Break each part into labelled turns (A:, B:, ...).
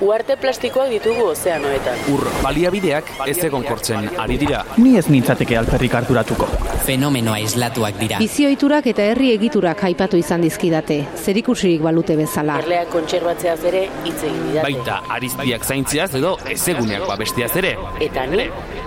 A: Uarte plastikoak ditugu ozeanoetan.
B: Ur baliabideak ez egon kortzen ari dira.
C: Ni ez nintzateke alperrik harturatuko.
D: Fenomenoa islatuak dira.
E: Bizioiturak eta herri egiturak aipatu izan dizkidate, zerikusirik balute bezala.
A: Erleak kontserbatzeaz ere hitz egin didate.
B: Baita ariztiak zaintziaz edo ezeguneak babestiaz ere.
A: Eta ni,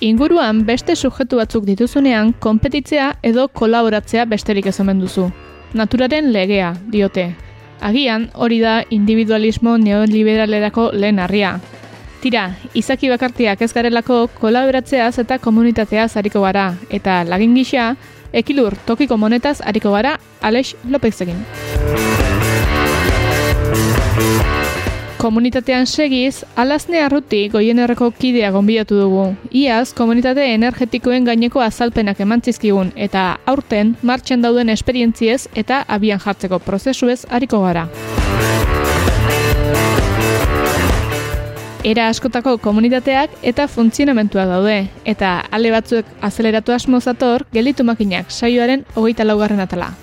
F: Inguruan beste subjektu batzuk dituzunean, konpetitzea edo kolaboratzea besterik ez omen duzu. Naturaren legea, diote. Agian, hori da individualismo neoliberalerako lehen harria. Tira, izaki bakartiak ez garelako kolaboratzeaz eta komunitateaz hariko gara, eta lagin gisa, ekilur tokiko monetaz hariko gara Alex Lopezekin. Komunitatean segiz, alazne arruti goienerreko kidea gonbidatu dugu. Iaz, komunitate energetikoen gaineko azalpenak emantzizkigun eta aurten martxan dauden esperientziez eta abian jartzeko prozesuez hariko gara. Era askotako komunitateak eta funtzionamentua daude, eta ale batzuek azeleratu asmo zator, gelitu makinak saioaren hogeita laugarren atala.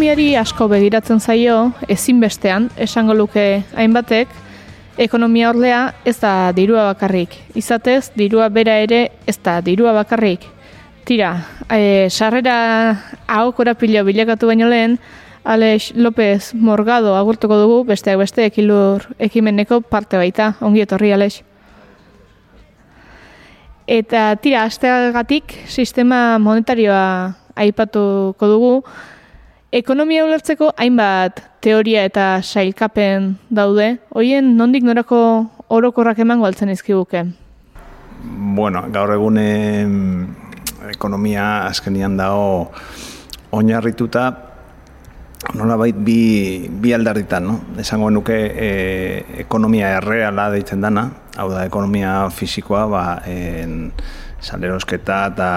F: Ekonomiari asko begiratzen zaio, ezinbestean, esango luke hainbatek, ekonomia ordea ez da dirua bakarrik. Izatez, dirua bera ere ez da dirua bakarrik. Tira, e, sarrera ahokora pilo bilakatu baino lehen, Alex López Morgado agurtuko dugu, besteak beste ekilur ekimeneko parte baita. Ongi etorri, Alex. Eta tira, asteagatik sistema monetarioa aipatuko dugu, Ekonomia ulertzeko hainbat teoria eta sailkapen daude, hoien nondik norako orokorrak emango altzen izkiguke.
G: Bueno, gaur egun ekonomia azkenian dago oinarrituta nolabait bi, bi aldarritan, no? Esango nuke e, ekonomia erreala deitzen dana, hau da ekonomia fisikoa, ba, en, salerosketa eta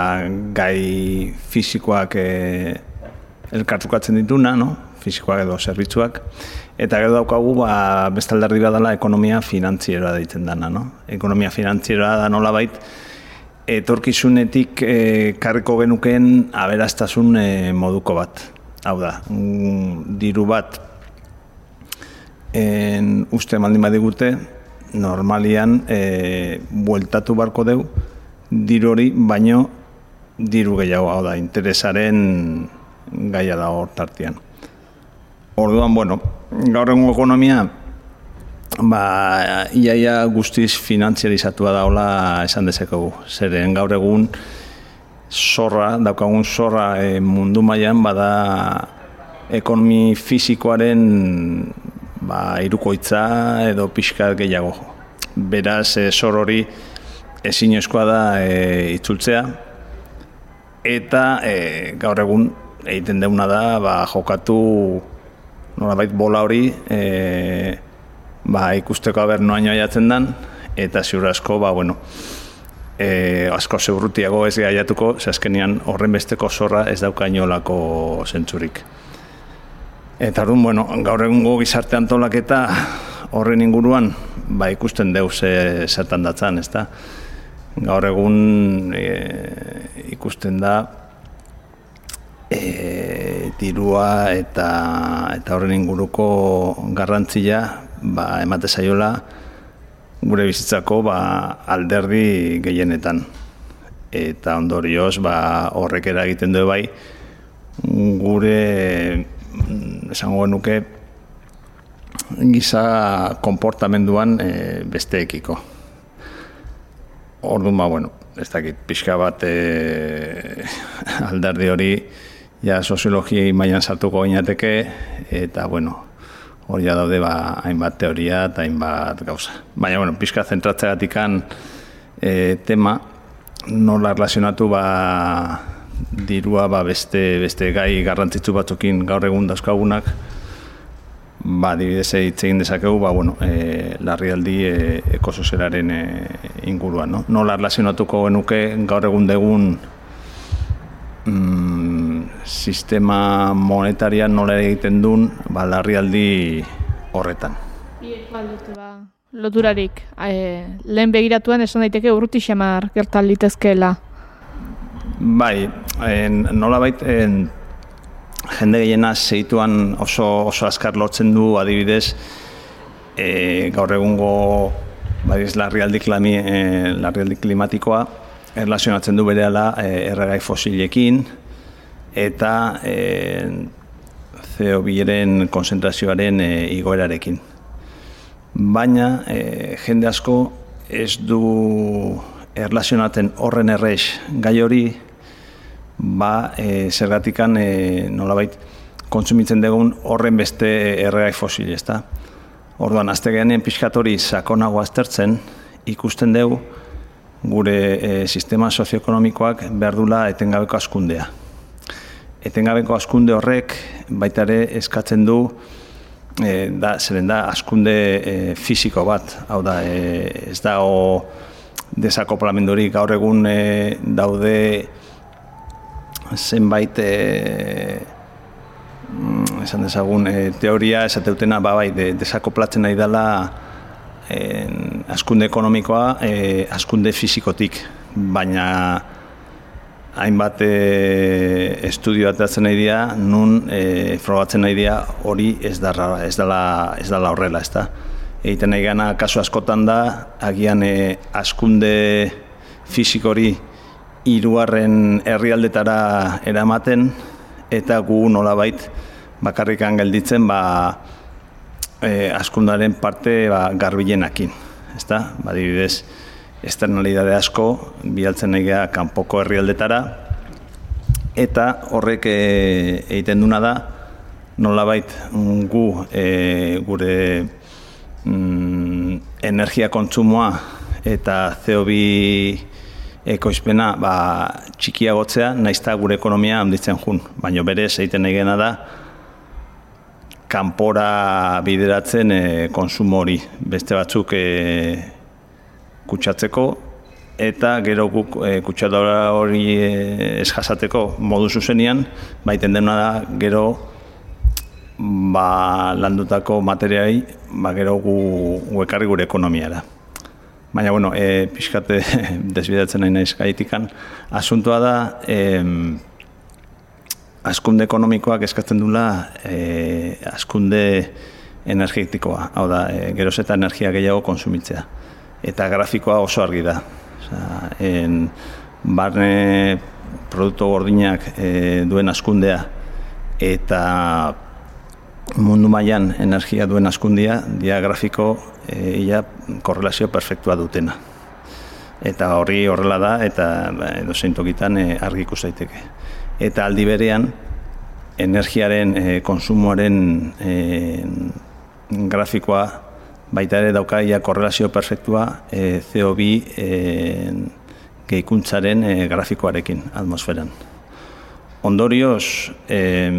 G: gai fisikoak e, elkartzukatzen dituna, no? fisikoak edo zerbitzuak, eta gero daukagu ba, beste alderdi bat dela ekonomia finantzieroa deitzen dana. No? Ekonomia finantzieroa da nola bait, etorkizunetik e, karriko genukeen aberastasun e, moduko bat. Hau da, mm, diru bat en, uste maldin badigute, normalian e, bueltatu barko deu, diru hori, baino diru gehiago, hau da, interesaren gaia da hor tartean. Orduan, bueno, gaur egun ekonomia, ba, iaia guztiz finantziarizatua daula esan dezakegu. Zeren gaur egun zorra, daukagun zorra e, mundu mailan bada ekonomi fisikoaren ba, irukoitza edo pixka gehiago. Beraz, e, zor hori ezinezkoa da e, itzultzea, eta e, gaur egun egiten deuna da ba, jokatu nolabait bola hori e, ba, ikusteko aber noaino aiatzen dan, eta ziur asko, ba, bueno, e, asko zeurrutiago ez gaiatuko, ze azkenian horren besteko zorra ez dauka inolako zentzurik. Eta orduan, bueno, gaur egungo gizarte antolaketa horren inguruan, ba, ikusten deu ze zertan datzan, ezta? Gaur egun e, ikusten da e, dirua eta eta horren inguruko garrantzia ba, emate zaiola gure bizitzako ba, alderdi gehienetan. Eta ondorioz ba, horrek eragiten du bai gure esango genuke giza konportamenduan e, besteekiko. Orduan ba, bueno, ez dakit, pixka bat e, alderdi hori ja soziologi mailan sartuko gainateke eta bueno, hori daude ba, hainbat teoria eta hainbat gauza. Baina, bueno, pixka zentratzeagatikan e, tema nola relazionatu ba, dirua ba, beste, beste gai garrantzitsu batzukin gaur egun dauzkagunak, ba, dibidez hitz egin dezakegu, ba, bueno, e, larrialdi e, ekosozialaren e, inguruan. No? Nola relazionatuko genuke gaur egun degun mm, sistema monetarian nola egiten duen ba, larrialdi horretan.
F: Ba, loturarik, e, lehen begiratuan esan daiteke urruti xamar gertal litezkeela.
G: Bai, en, nola baiten, jende gehiena zeituan oso, oso azkar lotzen du adibidez e, gaur egungo badiz larrialdi, klami, e, larrialdi klimatikoa erlazionatzen du berehala e, erregai fosilekin eta e, CO2-ren konzentrazioaren e, igoerarekin. Baina e, jende asko ez du erlazionatzen horren errex gai hori ba, e, zergatikan e, nolabait kontsumitzen dugun horren beste erregai fosil, ezta? Orduan, azte gehanean pixkatori sakonago aztertzen, ikusten dugu gure e, sistema sozioekonomikoak behar dula etengabeko askundea. Etengabeko askunde horrek baita ere eskatzen du e, da, zeren da askunde e, fisiko bat, hau da, e, ez da o desakoplamendurik gaur egun e, daude zenbait e, esan dezagun e, teoria esateutena ba bai de, desakoplatzen nahi dela en, askunde ekonomikoa e, askunde fisikotik. Baina hainbat e, estudio atatzen nahi dira nun e, frogatzen nahi dira hori ez da ez dela ez dela horrela ezta egiten nahi gana kasu askotan da agian e, askunde fisikori hirugarren herrialdetara eramaten eta gu nolabait bakarrikan gelditzen ba e, askundaren parte ba, garbilenakin, ezta? Badibidez, externalidade asko bialtzen egea kanpoko herrialdetara eta horrek e, egiten duna da nolabait gu e, gure mm, energia kontsumoa eta CO2 ekoizpena ba, txikiagotzea, naizta gure ekonomia handitzen jun. Baina bere egiten egena da, kanpora bideratzen e, konsumo hori. Beste batzuk e, kutsatzeko, eta gero guk e, kutsadora hori e, ez jasateko modu zuzenian, baiten dena da gero ba, landutako materiai, ba, gero gu, gu ekarri gure ekonomiara. Baina, bueno, e, pixkate desbidatzen nahi naiz gaitikan. Asuntoa da, e, askunde ekonomikoak eskatzen dula e, askunde energetikoa. Hau da, e, geroz eta energia gehiago konsumitzea. Eta grafikoa oso argi da. Osa, en, barne produktu gordinak e, duen askundea eta mundu mailan energia duen askundia diagrafiko e, ia korrelazio perfektua dutena. Eta horri horrela da eta ba, edo zeintokitan e, argi ikus daiteke. Eta aldi berean energiaren e, konsumoaren e, grafikoa baita ere dauka ia korrelazio perfektua e, CO2 e, gehikuntzaren e, grafikoarekin atmosferan. Ondorioz, e,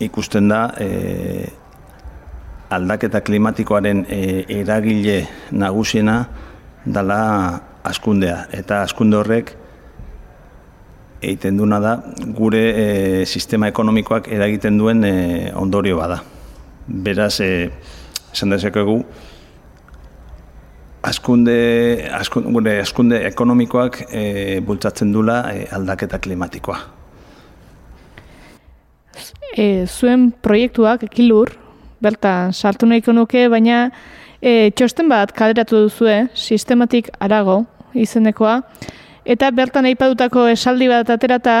G: ikusten da e, aldaketa klimatikoaren e, eragile nagusiena dala askundea. Eta askunde horrek egiten duna da gure e, sistema ekonomikoak eragiten duen e, ondorio bada. Beraz, e, esan dezakegu, askunde, askunde, gure askunde ekonomikoak e, bultzatzen dula e, aldaketa klimatikoa.
F: E, zuen proiektuak ekilur, bertan sartu nahiko nuke, baina e, txosten bat kaderatu duzue, sistematik arago izenekoa, eta bertan aipatutako esaldi bat aterata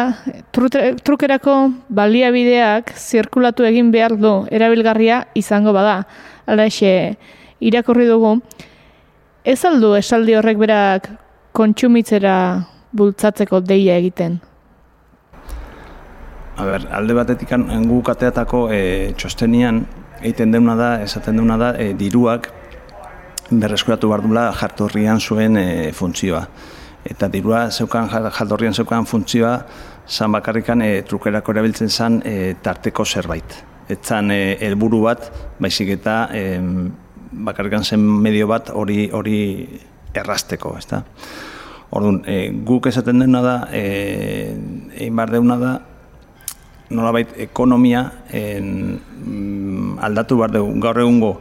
F: trukerako baliabideak zirkulatu egin behar du erabilgarria izango bada. Hala irakurri dugu. Ez aldu esaldi horrek berak kontsumitzera bultzatzeko deia egiten?
G: A ber, alde batetik gu kateatako e, txostenian egiten deuna da, esaten deuna da, e, diruak berreskuratu behar dula jartorrian zuen e, funtzioa. Eta dirua zeukan, jartorrian zeukan funtzioa, zan bakarrikan e, trukerako erabiltzen zen e, tarteko zerbait. Etzan helburu bat, baizik eta e, bakarrikan zen medio bat hori hori errasteko, ezta? Orduan, e, guk esaten dena da, e, egin bar deuna da, nolabait ekonomia en, mm, aldatu behar dugu. Gaur egungo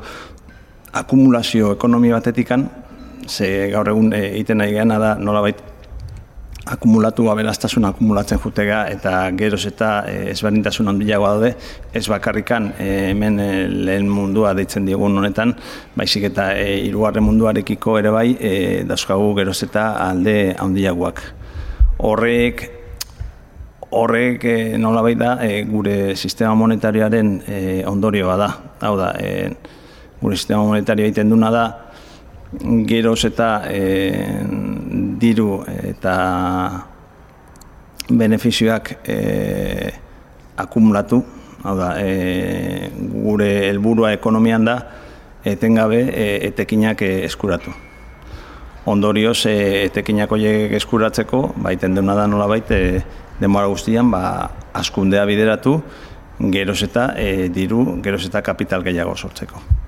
G: akumulazio ekonomia batetikan, ze gaur egun e, egiten nahi gana da nolabait akumulatu aberastasun akumulatzen jutega eta geroz eta e, ezberdintasun handiagoa daude ez bakarrikan e, hemen e, lehen mundua deitzen diegun honetan baizik eta e, hirugarren munduarekiko ere bai e, dauzkagu geroz eta alde handiagoak. Horrek horrek e, nolabait da e, gure sistema monetarioaren e, ondorioa da. Hau da e, gure sistema monetario egiten duna da geroz eta e, diru eta benefizioak e, akumulatu, hau da, e, gure helburua ekonomian da, etengabe e, etekinak e, eskuratu. Ondorioz, e, etekinak horiek eskuratzeko, baiten dena da nola baite, demora guztian, ba, askundea bideratu, geroz eta e, diru, geroz eta kapital gehiago sortzeko.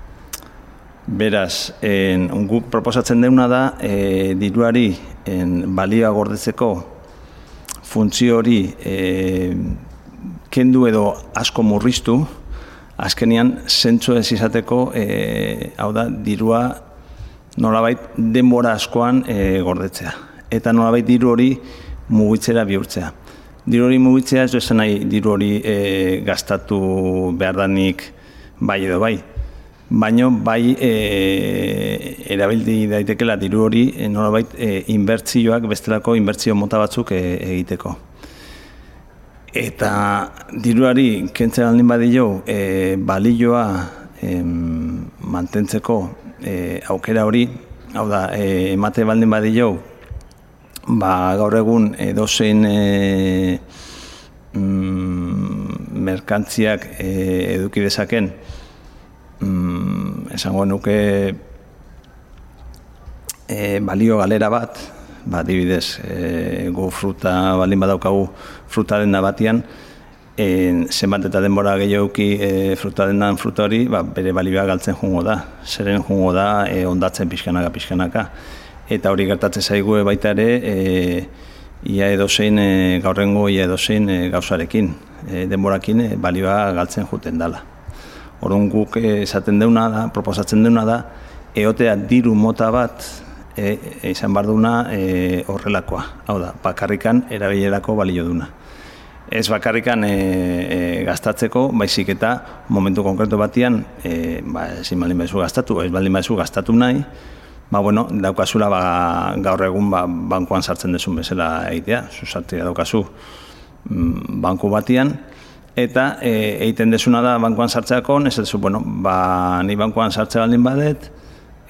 G: Beraz, en, guk proposatzen deuna da, e, diruari en, balioa gordetzeko funtzio hori e, kendu edo asko murriztu, azkenian zentzu ez izateko, e, hau da, dirua nolabait denbora askoan e, gordetzea. Eta nolabait diru hori mugitzera bihurtzea. Diru hori mugitzea ez du nahi diru hori e, gastatu behar danik bai edo bai baino bai e, erabildi daitekela diru hori e, nolabait e, inbertsioak bestelako inbertsio mota batzuk e, egiteko. Eta diruari kentzen aldin badio e, balioa e, mantentzeko e, aukera hori, hau da, e, emate baldin badio, ba, gaur egun edozein e, mm, merkantziak e, eduki dezaken, mm, esango nuke e, balio galera bat, ba, dibidez, e, gu fruta balin badaukagu fruta denda batian, e, zenbat eta denbora gehiaguki e, fruta dendan fruta hori, ba, bere balioa galtzen jungo da. Zeren jungo da, e, ondatzen pixkanaka, pixkanaka. Eta hori gertatzen zaigu baita ere, e, ia edozein, e, gaurrengo ia edozein e, gauzarekin. E, denborakin e, balioa galtzen juten dala. Orduan guk eh, esaten deuna da, proposatzen deuna da, eotea diru mota bat e, izan bar duna e, horrelakoa. Hau da, bakarrikan erabilerako balio duna. Ez bakarrikan e, e, gastatzeko, baizik eta momentu konkretu batian, e, ba, ezin baldin baizu gastatu, ez baldin baizu gastatu nahi, ba, bueno, daukazula ba, gaur egun ba, bankuan sartzen dezun bezala egitea, zuzartia daukazu mm, banku batian, eta e, egiten desuna da bankuan sartzeako, ez duzu, bueno, ba, ni bankuan sartze baldin badet,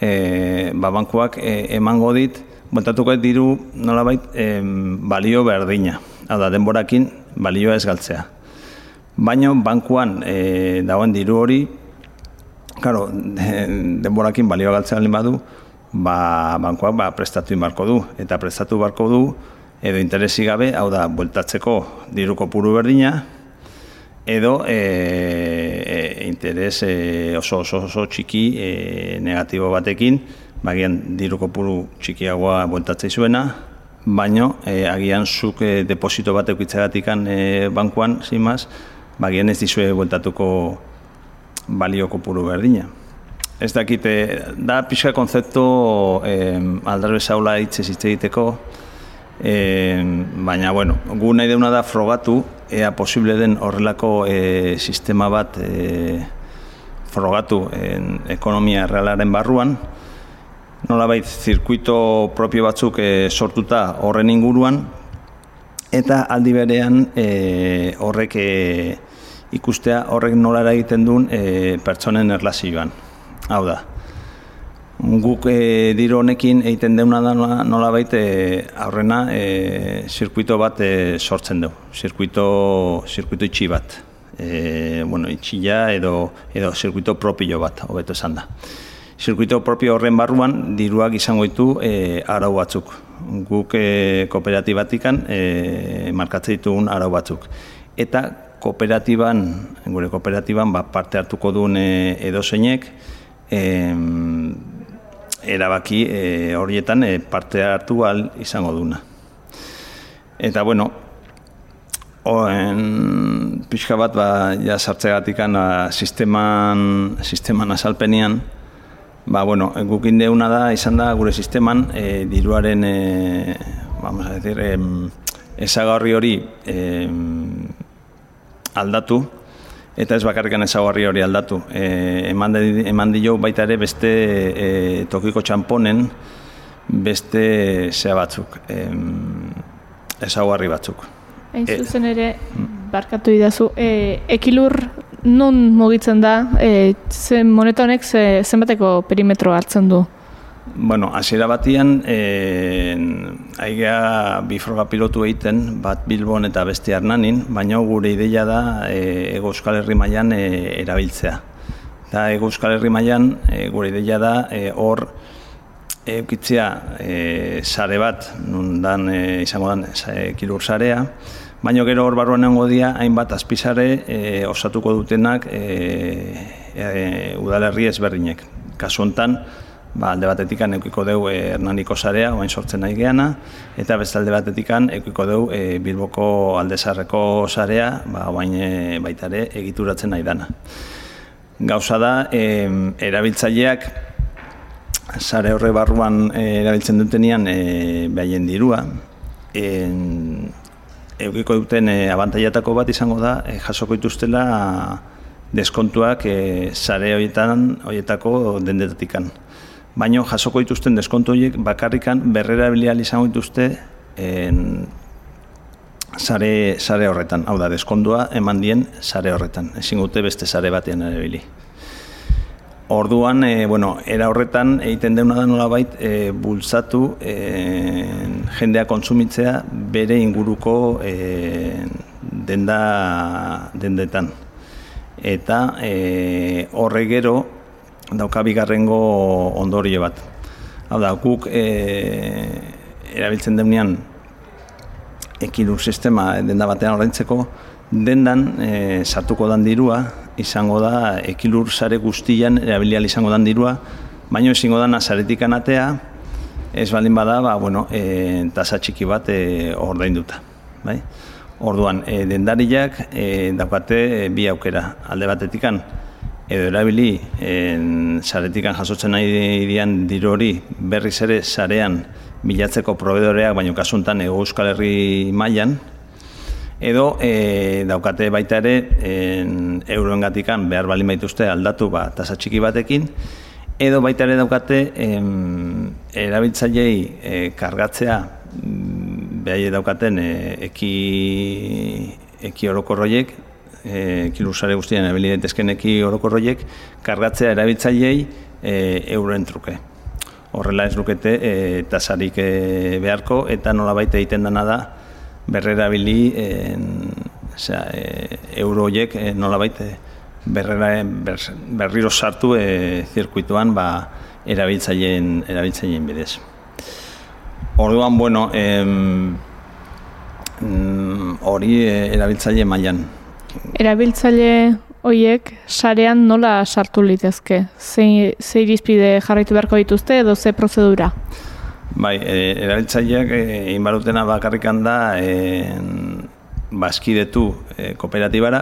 G: e, ba, bankuak e, emango dit, bontatuko diru nolabait e, balio berdina, hau da, denborakin balioa ez galtzea. Baina bankuan e, dagoen diru hori, claro, denborakin balioa galtzea baldin badu, ba, bankuak ba, prestatu inbarko du, eta prestatu barko du, edo interesi gabe, hau da, bueltatzeko diruko puru berdina, edo e, e, interes e, oso, oso oso txiki e, negatibo batekin, bagian diru kopuru txikiagoa bueltatzei zuena, baino e, agian zuk e, deposito bat eukitzagatikan e, bankuan, zimaz, bagian ez dizue bueltatuko balio kopuru berdina. Ez dakite, da pixka konzeptu eh, aldarbe zaula hitz egiteko, eh, baina, bueno, gu nahi deuna da frogatu, ea posible den horrelako eh, sistema bat eh, frogatu en, ekonomia realaren barruan, nolabait zirkuito propio batzuk eh, sortuta horren inguruan, eta aldi berean eh, horrek eh, ikustea horrek nola egiten duen e, pertsonen erlazioan. Hau da, guk e, diru honekin egiten deuna da nola, nola baite aurrena e, zirkuito bat e, sortzen du, zirkuito, zirkuito itxi bat. E, bueno, itxila edo, edo zirkuito propio bat, hobeto esan da. Zirkuito propio horren barruan diruak izango ditu e, arau batzuk. Guk e, kooperatibatikan e, markatzen ditugun arau batzuk. Eta kooperatiban, gure kooperatiban ba, parte hartuko duen e, edo zeinek, erabaki e, horietan e, parte hartu al izango duna. Eta bueno, oen pixka bat ba, ja sartzegatik ba, sisteman, sisteman azalpenian, ba, bueno, gukin deuna da, izan da gure sisteman, e, diruaren, e, vamos a decir, e, ezagarri hori e, aldatu, eta ez bakarrikan ezagarri hori aldatu. E, eman, di, eman dio baita ere beste e, tokiko txamponen beste zea batzuk, e, ezagarri batzuk.
F: Hain e, zuzen ere, barkatu idazu, e, ekilur non mugitzen da, e, zen moneta honek zenbateko perimetro hartzen du?
G: Bueno, hasiera batian, eh, aigea bifroga pilotu egiten, bat Bilbon eta beste Arnanin, baina gure ideia da e, Ego Euskal Herri mailan e, erabiltzea. Da Ego Euskal Herri mailan e, gure ideia da hor e, eukitzea e, sare bat, nun dan e, izango dan e, kilur sarea, baina gero hor barruan nengo dia, hainbat azpizare e, osatuko dutenak e, e, udalerri ezberdinek. Kasu honetan, ba, alde batetikan eukiko deu e, Hernaniko sarea, oain sortzen nahi geana, eta beste alde batetikan eukiko deu e, Bilboko aldezarreko sarea, ba, oain e, baitare egituratzen nahi dana. Gauza da, e, erabiltzaileak sare horre barruan e, erabiltzen dutenian e, behaien dirua, e, eukiko duten e, abantaiatako bat izango da, e, jasoko ituztela deskontuak e, sare horietan, horietako dendetatikan baino jasoko dituzten deskontu horiek bakarrikan berrera bilial izango dituzte en, sare, sare horretan, hau da, deskondua eman dien sare horretan, ezin gute beste sare batean ere bili. Orduan, e, bueno, era horretan egiten deuna da nolabait e, bultzatu e, jendea kontsumitzea bere inguruko e, denda dendetan. Eta e, horre gero, dauka bigarrengo ondorio bat. Hau da, guk e, erabiltzen denean ekilur sistema denda batean horrentzeko, dendan e, sartuko dan dirua, izango da ekilur sare guztian erabilial izango dan dirua, baino ezingo da nazaretik anatea, ez baldin bada, ba, bueno, e, tasa txiki bat e, ordainduta. Bai? Orduan, e, dendariak e, daukate e, bi aukera, alde batetikan, edo erabili en, saretikan jasotzen nahi dian diru hori berriz ere sarean bilatzeko proveedoreak, baino kasuntan ego euskal herri mailan edo e, daukate baita ere en, euroen gatikan behar bali maituzte aldatu ba, tasa txiki batekin, edo baita ere daukate em, erabiltzailei e, kargatzea mm, behai daukaten e, eki, eki orokorroiek, e, kilusare guztien erabili daitezkeneki orokorroiek kargatzea erabiltzaileei e, euren truke. Horrela ez lukete e, tasarik e, beharko eta nolabait egiten dena da berrera bili e, osea, e, euro horiek e, nolabait e, berrera, ber, berriro sartu e, zirkuituan ba, erabiltzaileen erabiltzaileen bidez. Orduan, bueno, em, hori e, erabiltzaile mailan
F: Erabiltzaile hoiek sarean nola sartu litezke? Ze, ze irizpide jarraitu beharko dituzte edo ze prozedura?
G: Bai, e, erabiltzaileak e, egin barutena bakarrikan da e, bazkidetu e, kooperatibara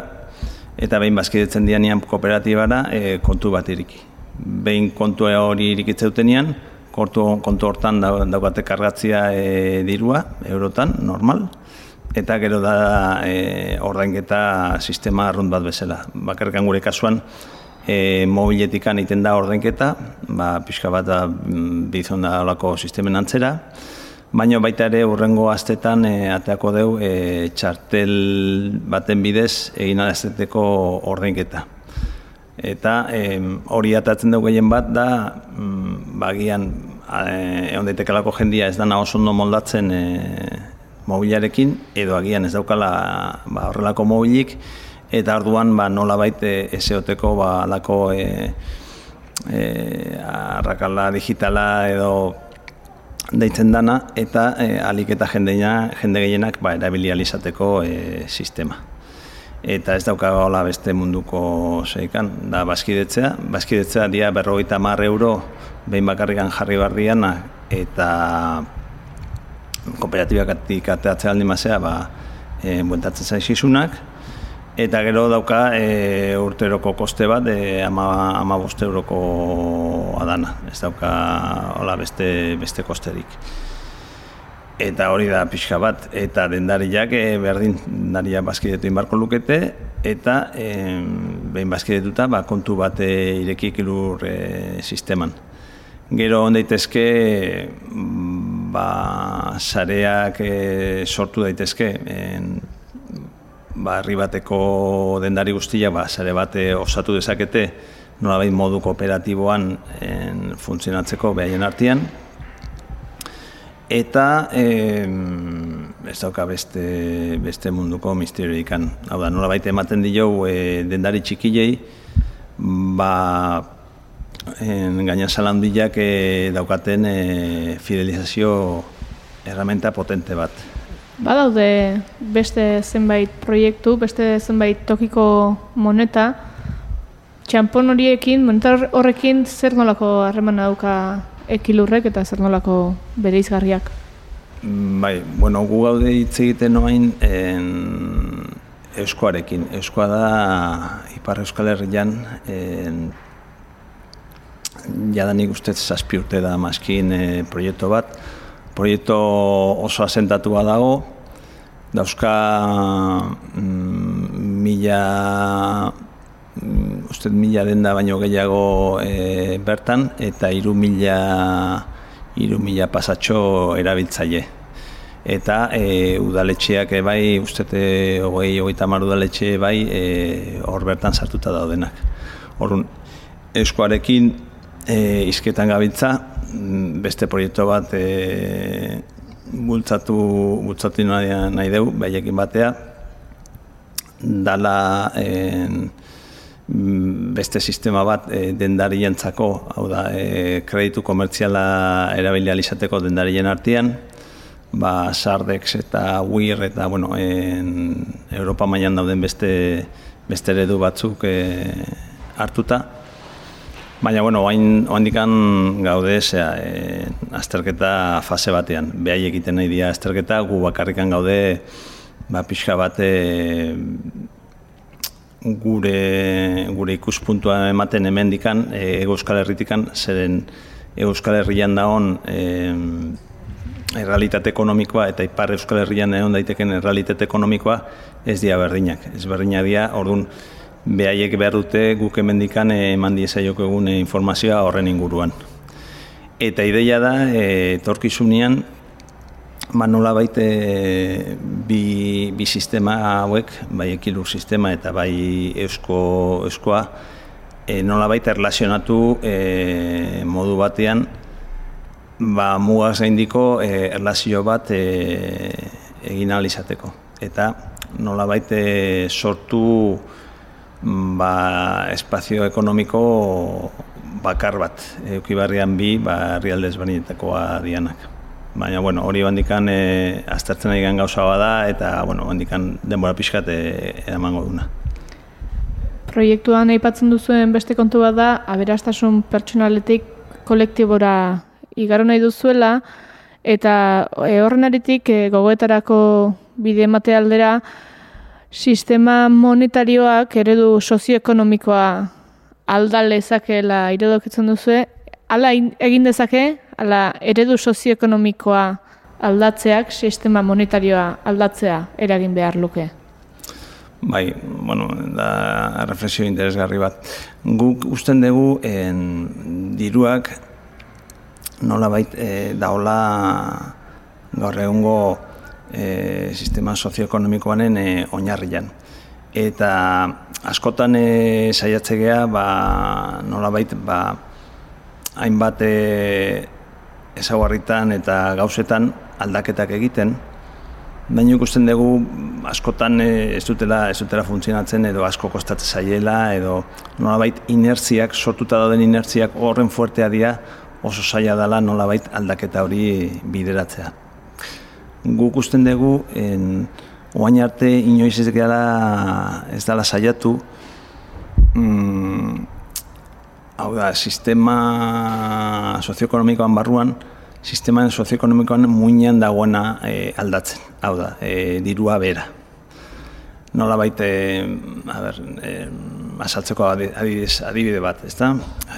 G: eta behin bazkidetzen dianean kooperatibara e, kontu bat iriki. Behin kontu hori irikitzeutenean, kontu, kontu hortan dau- daukate kargatzia e, dirua, eurotan, normal, eta gero da e, ordainketa sistema arrunt bat bezala. Bakarrikan gure kasuan, e, mobiletikan egiten da ordainketa, ba, pixka bat da mm, bizon da olako sistemen antzera, baina baita ere urrengo astetan e, ateako deu e, txartel baten bidez egin alasteteko ordainketa. Eta em, hori atatzen dugu gehien bat da, mm, bagian, e, egon daitekelako jendia ez dana oso ondo moldatzen e, mobilarekin, edo agian ez daukala ba, horrelako mobilik, eta orduan ba, nola baite eseoteko ba, alako e, e, arrakala digitala edo deitzen dana, eta e, alik eta jendeina, jende gehienak ba, erabili ahal izateko e, sistema eta ez dauka hola beste munduko zeikan, da bazkidetzea. Bazkidetzea dia berrogeita mar euro behin bakarrikan jarri barriana eta kooperatibakatik ateatzea aldi mazea, ba, e, buentatzen zaizizunak, eta gero dauka e, urteroko koste bat, e, ama, ama boste euroko adana, ez dauka hola beste, beste kosterik. Eta hori da pixka bat, eta dendariak e, berdin, dendaria bazkidetu inbarko lukete, eta e, behin bazkidetuta ba, kontu bat e, irekik ilur e, sisteman. Gero on daitezke, mm, ba, sareak e, sortu daitezke, en, ba, herri bateko dendari guztia, ba, sare bat e, osatu dezakete, nolabait modu kooperatiboan en, funtzionatzeko behaien artean, eta eh, ez dauka beste, beste munduko misterioikan. Hau da, nola baita ematen dio e, dendari txikilei, ba, en, gaina salandiak e, daukaten e, fidelizazio erramenta potente bat.
F: Badaude beste zenbait proiektu, beste zenbait tokiko moneta, txampon horiekin, moneta horrekin zer nolako harremana dauka ekilurrek eta zer nolako bereizgarriak.
G: Bai, bueno, gu gaude hitz egiten noain en, euskoarekin. Euskoa da Ipar Euskal Herrian en, jadanik ustez zazpi urte da maskin e, proiektu bat. Proiektu oso asentatua dago, dauzka mm, mila mm, uste mila denda baino gehiago e, bertan eta hiru mila hiru mila pasatxo erabiltzaile. Eta e, udaletxeak bai, uste hogei, hogeita hamar udaletxe bai, e, hor bertan sartuta daudenak. Horun, eskoarekin e, izketan gabiltza, mm, beste proiektu bat e, bultzatu, bultzatu nahi, nahi dugu, behaiekin batea, dala en, beste sistema bat e, dendarientzako, hau da, e, kreditu komertziala erabili izateko dendarien artean, ba, Sardex eta WIR eta, bueno, en, Europa mailan dauden beste, beste eredu batzuk e, hartuta. Baina, bueno, oain, oandikan gaude, zera, e, azterketa fase batean. Behai egiten nahi dira azterketa, gu bakarrikan gaude, ba, pixka bate gure, gure ikuspuntua ematen hemendikan e, Euskal Herritikan, zeren Euskal Herrian daon e, errealitate ekonomikoa eta Ipar Euskal Herrian egon daiteken errealitate ekonomikoa ez dira berdinak. Ez berdinak dira, orduan, behaiek behar dute guk hemendikan eman diezaiok egun e, informazioa horren inguruan. Eta ideia da, e, torkizunean, ba nola baite bi, bi sistema hauek, bai ekilur sistema eta bai eusko, euskoa, e, nola baita erlazionatu e, modu batean, ba mugaz gaindiko e, erlazio bat e, egin ahal izateko. Eta nola baite sortu ba, espazio ekonomiko bakar bat, eukibarrian bi, ba, herrialdez bainetakoa dianak. Baina, bueno, hori bandikan e, aztertzen ari gauza bada eta, bueno, bandikan denbora pixkat e, duna.
F: Proiektuan aipatzen duzuen beste kontu bat da, aberastasun pertsonaletik kolektibora igaro nahi duzuela, eta e, horren aritik e, gogoetarako bide emate aldera, sistema monetarioak eredu sozioekonomikoa aldale ezakela iredoketzen duzue, ala in- egin dezake, ala eredu sozioekonomikoa aldatzeak sistema monetarioa aldatzea eragin behar luke.
G: Bai, bueno, da reflexio interesgarri bat. Guk usten dugu en, diruak nolabait e, daola gaur egungo e, sistema sozioekonomikoanen e, oinarrian. Eta askotan e, saiatzegea ba, nolabait ba, hainbat e, ezaguarritan eta gauzetan aldaketak egiten, Baina ikusten dugu askotan eh, ez dutela, ez dutela funtzionatzen edo asko kostatzen zaiela edo nolabait inertziak, sortuta dauden inertziak horren fuertea dira oso zaila dela nolabait aldaketa hori bideratzea. Guk usten dugu, en, oain arte inoiz ez dela, ez dela saiatu, mm, hau da, sistema sozioekonomikoan barruan, sistema sozioekonomikoan muinean dagoena e, aldatzen. Hau da, e, dirua bera. Nola baite, a ber, e, asaltzeko adibidez, adibide bat, ezta?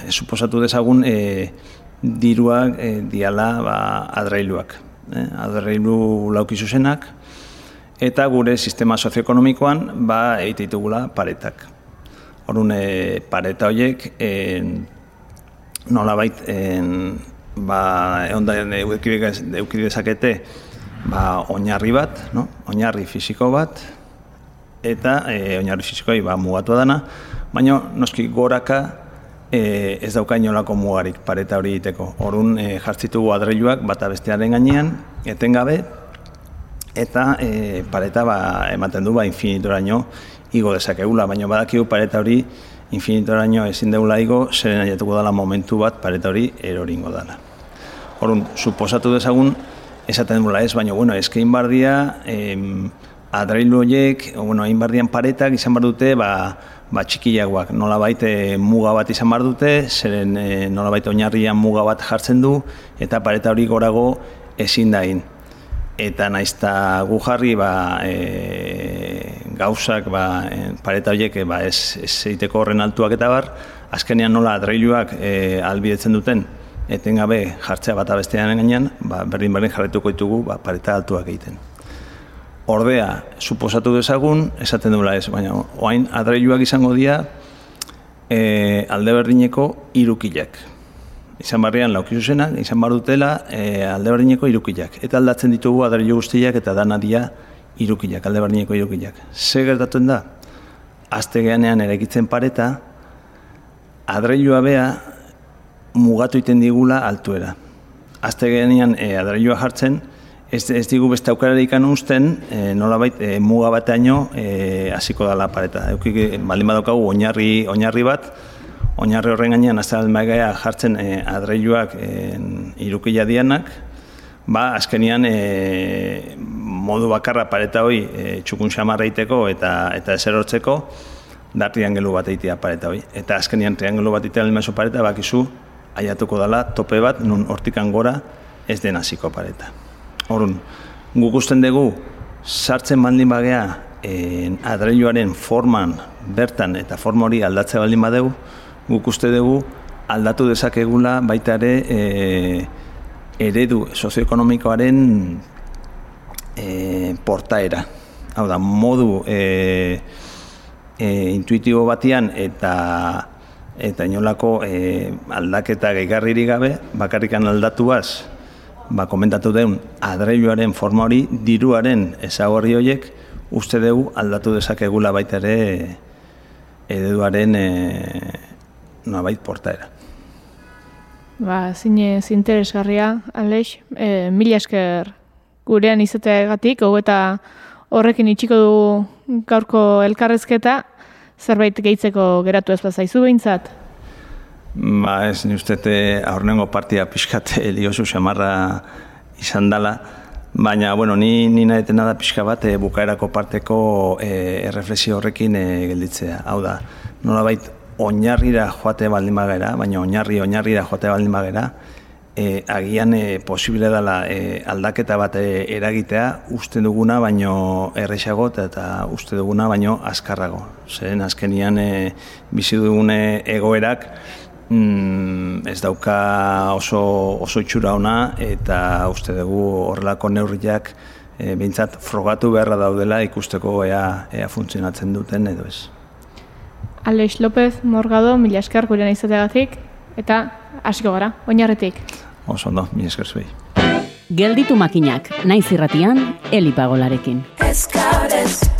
G: Suposatu dezagun e, diruak e, diala ba, adreiluak. E, adreilu lauki zuzenak, eta gure sistema sozioekonomikoan ba, egite ditugula paretak. Horun, e, pareta horiek, e, nola bait, ba, egon da eukide dezakete ba, oinarri bat, no? oinarri fisiko bat, eta e, oinarri fisikoi ba, mugatu dana, baina noski goraka e, ez dauka inolako mugarik pareta hori egiteko. Horun e, jartzitugu adreiluak bata bestearen gainean, etengabe, eta e, pareta ba, ematen du ba, infinitora igo dezakegula, baina badakigu pareta hori infinitora ezin deula igo, zeren aiatuko dela momentu bat pareta hori eroringo dela. Horun, suposatu dezagun, esaten dula ez, baina, bueno, eskein bardia, em, adreilu horiek, bueno, hain bardian paretak izan bar dute, ba, ba txikiagoak, nola baite muga bat izan bar dute, zeren e, nola baite oinarrian muga bat jartzen du, eta pareta hori gorago ezin dain. Eta naizta gu jarri, ba, e, gauzak, ba, e, pareta horiek, e, ba, ez, ez egiteko horren altuak eta bar, azkenean nola adreiluak e, albidetzen duten, etengabe jartzea bat abestean gainean, ba, berdin berdin jarretuko ditugu ba, pareta altuak egiten. Ordea, suposatu dezagun, esaten duela ez, baina oain adreiluak izango dira e, alde berdineko irukilak. Izan barrian lauki zuzena, izan bar dutela e, alde berdineko irukilak. Eta aldatzen ditugu adreilu guztiak eta dana dia irukilak, alde berdineko irukilak. Ze gertatuen da? Azte geanean erekitzen pareta, adreilua bea mugatu iten digula altuera. Azte geanean e, adreilua jartzen, ez, ez digu beste aukerarik usten, e, nolabait e, muga bateaino e, hasiko dala pareta. Eukik, baldin badaukagu oinarri, oinarri bat, oinarri horren gainean azten jartzen e, adreiluak e, irukila dianak, ba, azkenian e, modu bakarra pareta hoi e, txukun xamarra iteko eta, eta eserortzeko, da triangelu bat eitea pareta hoi. Eta azkenian triangelu bat eitea limazo pareta, bakizu, aiatuko dala tope bat, nun hortikan gora ez den hasiko pareta. Horun, guk usten dugu, sartzen baldin bagea, en, adreiluaren forman bertan eta forma hori aldatzea baldin badegu, guk uste dugu aldatu dezakegula baita ere e, eredu sozioekonomikoaren e, portaera. Hau da, modu e, e, intuitibo batian eta eta inolako e, aldaketa gehigarririk gabe, bakarrikan aldatuaz, ba, komentatu deun adreiluaren forma hori, diruaren ezagorri horiek, uste dugu aldatu dezakegula baita ere ereduaren e, nabait portaera.
F: Ba, zine zinteresgarria, Aleix, e, mila esker gurean izateagatik, hau eta horrekin itxiko du gaurko elkarrezketa, zerbait gehitzeko geratu ez bazaizu behintzat?
G: Ba ez, ni uste aurrengo partia pixkat liosu xamarra izan dela, baina, bueno, ni, ni nahi da pixka bat e, bukaerako parteko e, erreflexio horrekin e, gelditzea. Hau da, nolabait oinarrira joate baldin bagera, baina oinarri oinarrira joate baldin bagera, e, agian e, posible dela e, aldaketa bat eragitea uste duguna baino erresago eta uste duguna baino azkarrago. Zeren azkenian e, bizi dugune egoerak mm, ez dauka oso, oso itxura ona eta uste dugu horrelako neurriak e, behintzat frogatu beharra daudela ikusteko ea, ea funtzionatzen duten edo ez.
F: Aleix López Morgado, mila esker gurean izateagatik, eta hasiko gara, oinarretik.
G: Oso ondo, mi esker zuei.
H: Gelditu makinak, naiz irratian, elipagolarekin.
I: Eskades.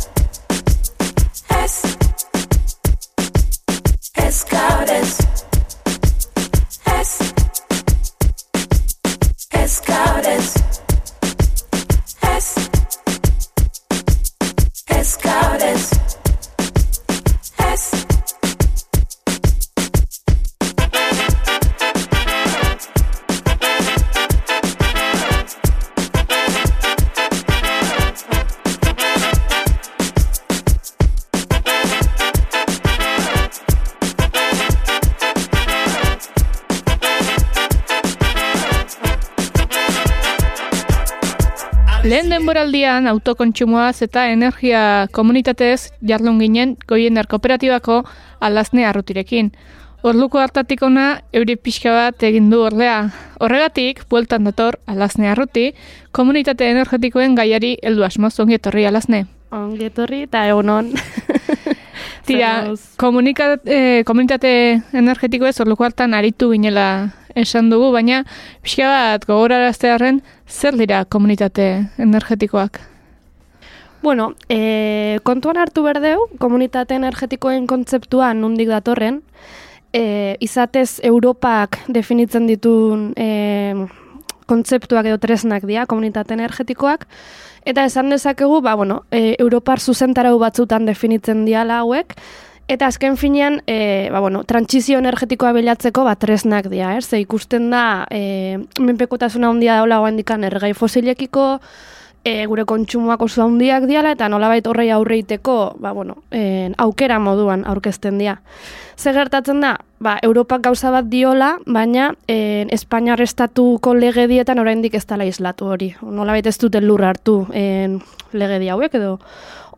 F: Lehen denboraldian autokontsumoaz eta energia komunitatez jardun ginen goiener kooperatibako alazne arrutirekin. Orluko hartatik ona euri pixka bat egin du orlea. Horregatik, bueltan dator alazne arruti, komunitate energetikoen gaiari heldu asmoz ongi etorri alazne.
J: Ongi etorri eta egunon.
F: Tira, komunika, eh, komunitate energetiko ez orluko hartan aritu ginela esan dugu, baina pixka bat gogoraraztearen zer dira komunitate energetikoak?
J: Bueno, e, kontuan hartu berdeu, komunitate energetikoen kontzeptua nundik datorren, e, izatez Europak definitzen ditun e, kontzeptuak edo tresnak dira, komunitate energetikoak, eta esan dezakegu, ba, bueno, e, Europar zuzentarau batzutan definitzen diala hauek, Eta azken finean, e, ba, bueno, trantsizio energetikoa bilatzeko ba, tresnak dira, ez? Ze ikusten da, e, menpekotasuna handia daula goa indikan ergai fosilekiko, e, gure kontsumoak oso handiak diala, eta nolabait horrei aurreiteko, ba, bueno, e, aukera moduan aurkezten dira. Ze gertatzen da, ba, Europak gauza bat diola, baina e, Espainiar estatuko legedietan oraindik ez dela islatu hori. Nolabait ez duten lur hartu e, legedi hauek edo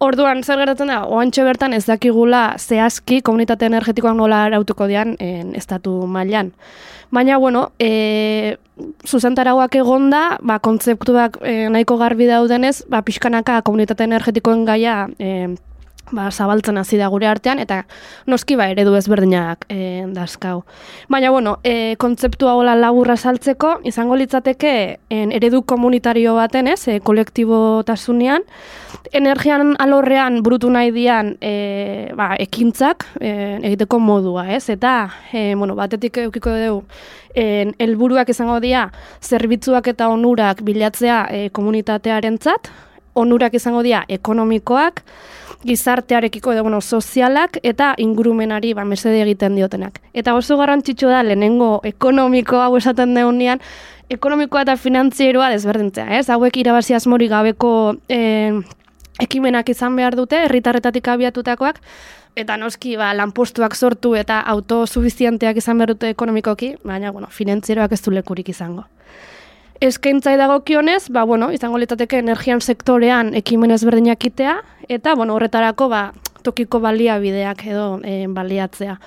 J: Orduan, zer gertatzen da, oantxe bertan ez dakigula zehazki komunitate energetikoak nola arautuko dian en, estatu mailan. Baina, bueno, e, zuzentarauak egonda, ba, kontzeptuak e, nahiko garbi daudenez, ba, pixkanaka komunitate energetikoen gaia e, ba, zabaltzen hasi da gure artean, eta noski ba, eredu ezberdinak e, dazkau. Baina, bueno, e, kontzeptua hola laburra saltzeko, izango litzateke en, eredu komunitario baten, ez, e, kolektibotasunean, energian alorrean brutu nahi dian e, ba, ekintzak e, egiteko modua, ez, eta, e, bueno, batetik eukiko dugu, en, elburuak izango dira, zerbitzuak eta onurak bilatzea e, komunitatearentzat, onurak izango dira ekonomikoak, gizartearekiko edo bueno, sozialak eta ingurumenari ba, mesede egiten diotenak. Eta oso garrantzitsu da lehenengo ekonomiko hau esaten deunean, ekonomikoa eta finantzieroa desberdintzea, ez? Hauek irabazi asmori gabeko e, ekimenak izan behar dute, herritarretatik abiatutakoak, eta noski ba, lanpostuak sortu eta autosuficienteak izan behar dute ekonomikoki, baina bueno, finantzieroak ez du lekurik izango. Eskaintza dagokionez, ba, bueno, izango litzateke energian sektorean ekimen ezberdinak itea, eta bueno, horretarako ba, tokiko baliabideak edo e, baliatzea.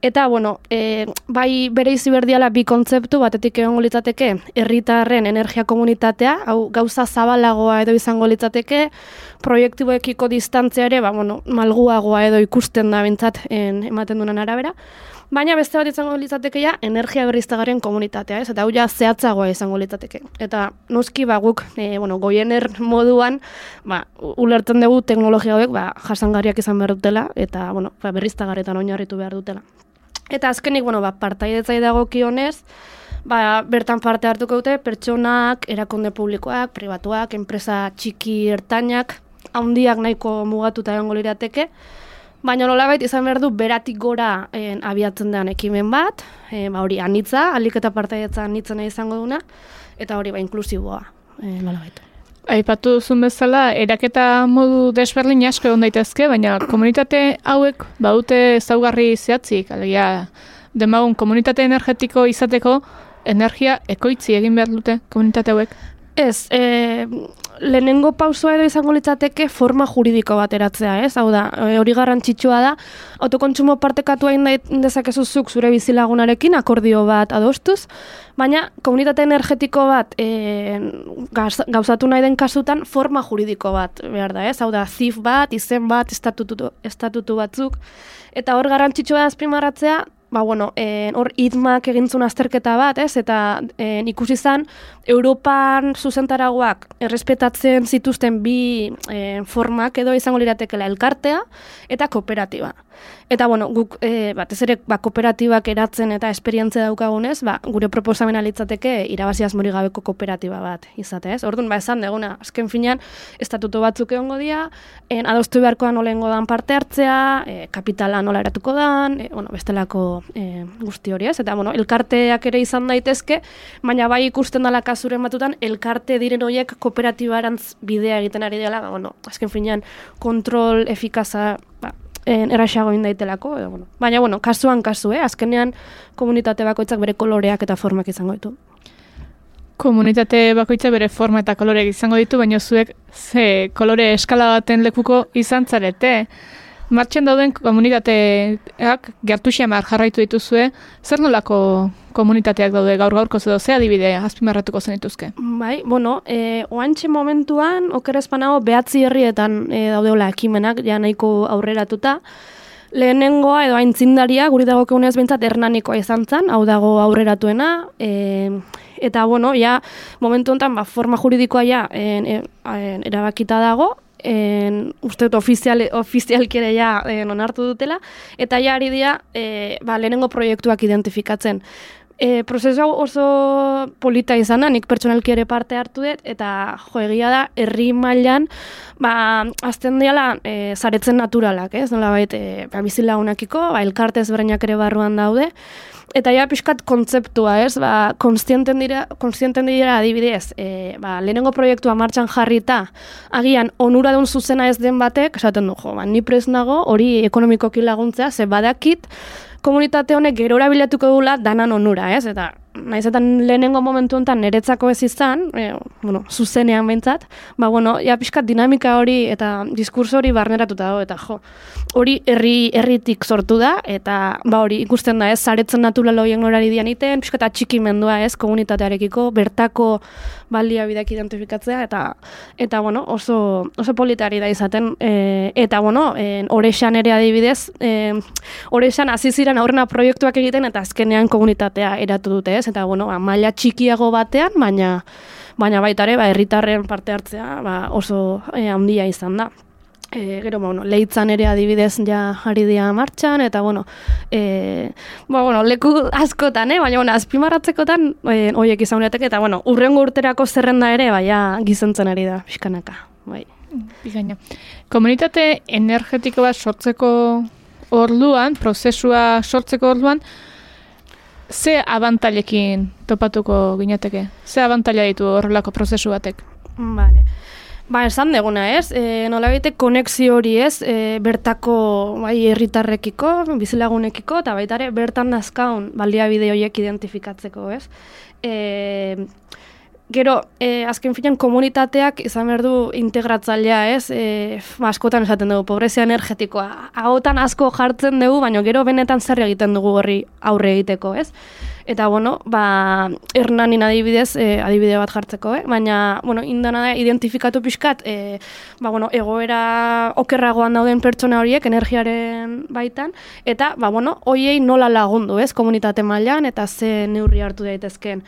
J: Eta, bueno, e, bai bere izi berdiala bi kontzeptu, batetik egongo litzateke herritarren energia komunitatea, hau gauza zabalagoa edo izango litzateke, proiektiboekiko distantzia ere, ba, bueno, malguagoa edo ikusten da bintzat ematen dunan arabera. Baina beste bat izango litzateke ja, energia berriztagarrien komunitatea, ez? Eta hau ja zehatzagoa izango litzateke. Eta noski ba guk, e, bueno, goiener moduan, ba, ulertzen dugu teknologia hauek, ba, jasangarriak izan behar dutela, eta, bueno, ba, berriztagarretan oinarritu behar dutela. Eta azkenik, bueno, ba, partaidetzai dago kionez, ba, bertan parte hartuko dute, pertsonak, erakunde publikoak, pribatuak, enpresa txiki ertainak, handiak nahiko mugatuta egongo lirateke, Baina nolabait izan behar du beratik gora en, abiatzen den ekimen bat, e, ba hori anitza, alik eta partaietza anitzena izango duna, eta hori ba inklusiboa, e, nolabait.
F: Aipatu duzun bezala, eraketa modu desberdin asko egon daitezke, baina komunitate hauek baute ezaugarri zehatzik, alegia demagun komunitate energetiko izateko energia ekoitzi egin behar dute komunitate hauek.
J: Ez, e, lehenengo pausua edo izango litzateke forma juridiko bat eratzea, ez? Hau da, e, hori garrantzitsua da, autokontsumo partekatu hain dezakezuzuk zure bizilagunarekin, akordio bat adostuz, baina komunitate energetiko bat e, gauzatu nahi den kasutan forma juridiko bat behar da, ez? Hau da, zif bat, izen bat, estatutu, estatutu batzuk, eta hor garrantzitsua da azpimarratzea, ba, bueno, en, hor itmak egintzun azterketa bat, ez? Eta en, ikusi zan, Europan zuzentaragoak errespetatzen zituzten bi en, formak edo izango liratekela elkartea eta kooperatiba. Eta, bueno, guk e, batez ere ba, kooperatibak eratzen eta esperientzia daukagunez, ba, gure proposamena litzateke irabaziaz mori gabeko kooperatiba bat izate, ez? Orduan, ba, esan deguna, azken finean, estatuto batzuk egongo dira, en, adostu beharkoan nolengo dan parte hartzea, e, kapitala nola eratuko dan, e, bueno, bestelako e, guzti hori, ez? Eta, bueno, elkarteak ere izan daitezke, baina bai ikusten dela kasuren batutan, elkarte diren horiek kooperatibarantz bidea egiten ari dela, ba, bueno, azken finean, kontrol efikaza, ba, en, eraxago indaitelako, edo, bueno. baina, bueno, kasuan kasu, eh? azkenean komunitate bakoitzak bere koloreak eta formak izango ditu.
F: Komunitate bakoitza bere forma eta koloreak izango ditu, baina zuek ze kolore eskala baten lekuko izan zarete. Martxen dauden komunitateak gertu xamar jarraitu dituzue, zer nolako komunitateak daude gaur gaurko edo ze adibide azpimarratuko zen dituzke?
J: Bai, bueno, e, oantxe momentuan, okerezpanago, behatzi herrietan e, daudeola ekimenak, ja nahiko aurreratuta, Lehenengoa edo aintzindaria, guri dago keunez bintzat hernanikoa izan zen, hau dago aurreratuena, e, eta bueno, ja, momentu honetan, ba, forma juridikoa ja, en, en, erabakita dago, en, uste dut ofizial, ofizialkere ja en, onartu dutela, eta ja ari dira, e, ba, lehenengo proiektuak identifikatzen. E, prozesu hau oso polita izan da, nik pertsonalki ere parte hartu dut, eta jo egia da, herri mailan ba, azten diala, e, zaretzen naturalak, ez? Nola bait, e, ba, bizilagunakiko, ba, elkarte ezberdinak ere barruan daude, Eta ja pixkat kontzeptua, ez? Ba, konstienten dira, konstienten dira adibidez, e, ba, lehenengo proiektua martxan jarrita, agian onuradun zuzena ez den batek, esaten du, jo, ba, ni pres nago, hori ekonomikoki laguntzea, ze badakit, komunitate honek gerora bilatuko dula danan onura, ez? Eta naiz eta lehenengo momentu honetan niretzako ez izan, e, bueno, zuzenean behintzat, ba, bueno, ja pixkat dinamika hori eta diskurso hori barneratuta dago, eta jo, hori herri herritik sortu da, eta ba hori ikusten da ez, zaretzen natural horien horari dian iten, pixkat atxikimendua ez, komunitatearekiko, bertako baliabideak identifikatzea, eta eta bueno, oso, oso politari da izaten, e, eta bueno, e, orexan ere adibidez, e, orexan hasi ziren aurrena proiektuak egiten, eta azkenean komunitatea eratu dute ez, eta bueno, ba, maila txikiago batean, baina baina baita ere, ba, herritarren parte hartzea ba, oso e, handia izan da. E, gero, bueno, lehitzan ere adibidez ja ari dia martxan, eta bueno, e, ba, bueno, leku askotan, eh? baina bueno, azpimarratzekotan e, oiek izan eta bueno, urrengo urterako zerrenda ere, baina gizentzen ari da, pixkanaka. Bai.
F: Bigaina. Komunitate energetiko bat sortzeko orduan, prozesua sortzeko orduan, ze abantailekin topatuko ginateke? Ze abantaila ditu horrelako prozesu batek?
J: Vale. Ba, esan deguna, ez? E, nola baite konexio hori, ez? E, bertako bai herritarrekiko, bizilagunekiko, eta baita ere bertan dazkaun baliabide horiek identifikatzeko, ez? E, Gero, e, azken finan komunitateak izan behar du integratzailea, ez? E, askotan esaten dugu, pobrezia energetikoa. Agotan asko jartzen dugu, baina gero benetan zer egiten dugu horri aurre egiteko, ez? Eta, bueno, ba, ernanin adibidez, e, adibide bat jartzeko, eh? baina, bueno, indana da, identifikatu pixkat, e, ba, bueno, egoera okerragoan dauden pertsona horiek, energiaren baitan, eta, ba, bueno, hoiei nola lagundu, ez, komunitate mailan eta ze neurri hartu daitezken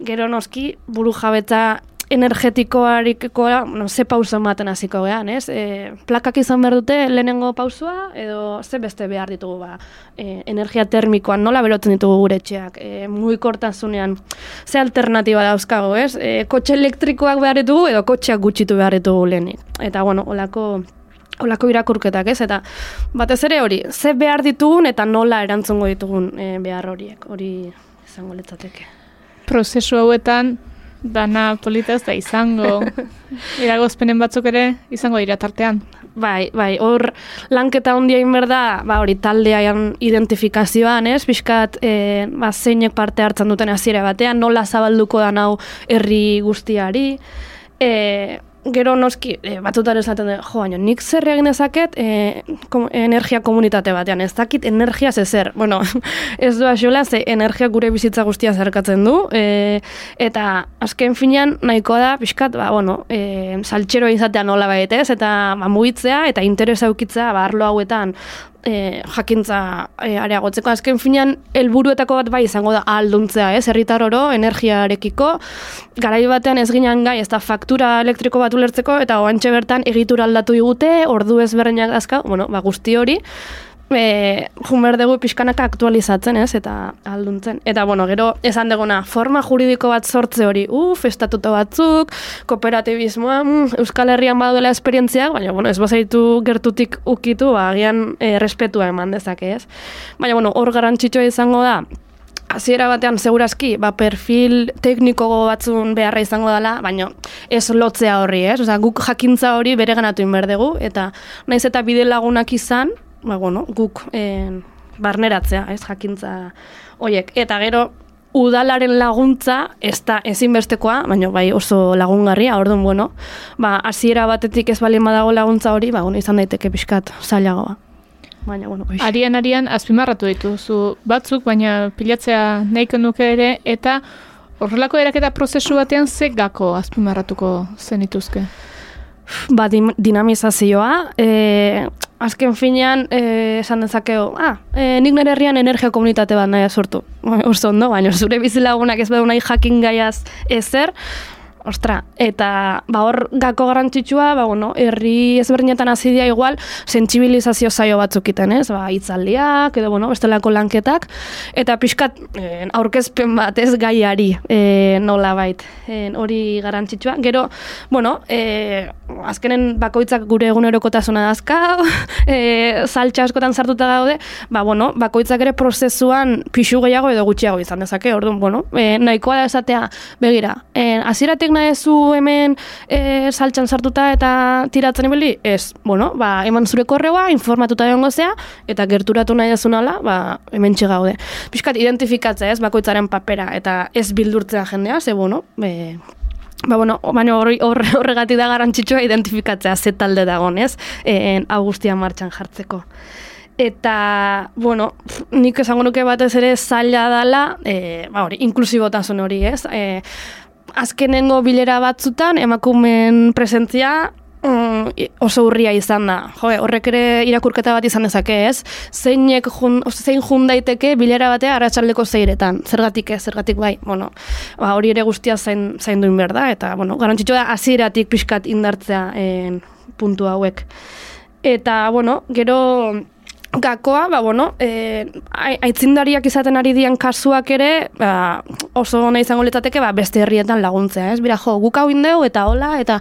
J: gero noski buru jabetza energetikoarikeko no, ze pauso ematen hasiko gean, ez? E, plakak izan behar dute lehenengo pausua edo ze beste behar ditugu ba, e, energia termikoan nola berotzen ditugu gure etxeak, e, mugikortasunean ze alternatiba dauzkago, ez? E, kotxe elektrikoak behar ditugu edo kotxeak gutxitu behar ditugu lehenik. Eta bueno, olako Olako irakurketak, ez? Eta batez ere hori, ze behar ditugun eta nola erantzungo ditugun e, behar horiek, hori izango letzateke
F: prozesu hauetan dana polita ez da izango. Iragozpenen batzuk ere izango dira tartean.
J: Bai, bai, hor lanketa handia egin behar da, ba, hori taldean identifikazioan, ez? Piskat, e, ba, zeinek parte hartzen duten hasiera batean, nola zabalduko da hau herri guztiari. E, gero noski, e, batzutan esaten dut, jo, baina nik zer egin dezaket e, kom, energia komunitate batean, ez dakit energia zer. Bueno, ez du asola, ze energia gure bizitza guztia zerkatzen du, e, eta azken finean nahikoa da, pixkat, ba, bueno, e, saltxero izatea nola baitez, eta ba, mugitzea, eta interesa ukitzea, ba, arlo hauetan, e, jakintza e, areagotzeko. Azken finean helburuetako bat bai izango da alduntzea, ez? Herritar oro energiarekiko. Garai batean ez ginen gai, ez da faktura elektriko bat ulertzeko eta oantxe bertan egitura aldatu digute, ordu ezberdinak dazka, bueno, ba guzti hori e, jumer dugu pixkanaka aktualizatzen, ez, eta alduntzen. Eta, bueno, gero, esan deguna, forma juridiko bat sortze hori, uf, estatuto batzuk, kooperatibismoa, mm, Euskal Herrian baduela esperientziak, baina, bueno, ez bazaitu gertutik ukitu, ba, agian e, respetua eman dezake, ez. Baina, bueno, hor garantzitsua izango da, hasiera batean segurazki, ba, perfil tekniko batzun beharra izango dela, baina ez lotzea horri, ez? Osea, guk jakintza hori bere ganatu inberdegu, eta naiz eta bide lagunak izan, ba, bueno, guk en, barneratzea, ez, jakintza hoiek. Eta gero, udalaren laguntza ez da ezinbestekoa, baina bai oso lagungarria, orduan, bueno, ba, hasiera batetik ez bali dago laguntza hori, ba, bueno, izan daiteke pixkat zailagoa. Baina, bueno, oiz.
F: Arian, arian, azpimarratu dituzu batzuk, baina pilatzea nahiko nuke ere, eta horrelako eraketa prozesu batean ze gako azpimarratuko zenituzke?
J: ba, dinamizazioa, e, azken finean, e, esan dezakeo, ah, e, nik nire herrian energia komunitate bat nahi sortu. Oso ondo, baina zure bizilagunak ez bedu nahi jakin gaiaz ezer, Ostra, eta ba hor gako garrantzitsua, ba bueno, herri ezberdinetan hasi dira igual sentsibilizazio saio batzuk iten, ez? Ba hitzaldiak edo bueno, bestelako lanketak eta pixkat eh, aurkezpen bat ez gaiari, eh nolabait. Eh hori garrantzitsua. Gero, bueno, eh azkenen bakoitzak gure egunerokotasuna dazka, eh saltza askotan sartuta gaude, ba bueno, bakoitzak ere prozesuan pixu gehiago edo gutxiago izan dezake. Orduan, bueno, eh nahikoa da esatea, begira, eh hasieratik nahezu hemen e, saltxan sartuta eta tiratzen ibili? Ez, bueno, ba, eman zure korreoa, informatuta egon gozea, eta gerturatu nahi nala, ba, hemen txegaude. Piskat, identifikatzea ez, bakoitzaren papera, eta ez bildurtzea jendea, ze, bueno, e, Ba, bueno, baina horregatik da garrantzitsua identifikatzea ze talde dagoen, ez? E, Augustia martxan jartzeko. Eta, bueno, nik esango nuke batez ere zaila dala, e, ba, hori, inklusibotasun hori, ez? E, azkenengo bilera batzutan emakumen presentzia mm, oso urria izan da. Jo, horrek ere irakurketa bat izan dezake, ez? Zeinek jun, zein jun daiteke bilera batea arratsaldeko zeiretan. Zergatik ez, zergatik bai. Bueno, ba, hori ere guztia zain zain duin berda eta bueno, garrantzitsua da hasieratik pixkat indartzea en, puntu hauek. Eta bueno, gero gakoa, ba, bueno, e, aitzindariak izaten ari dian kasuak ere, ba, oso ona izango letateke, ba, beste herrietan laguntzea, ez? Bira, jo, guk hau indeu, eta hola, eta,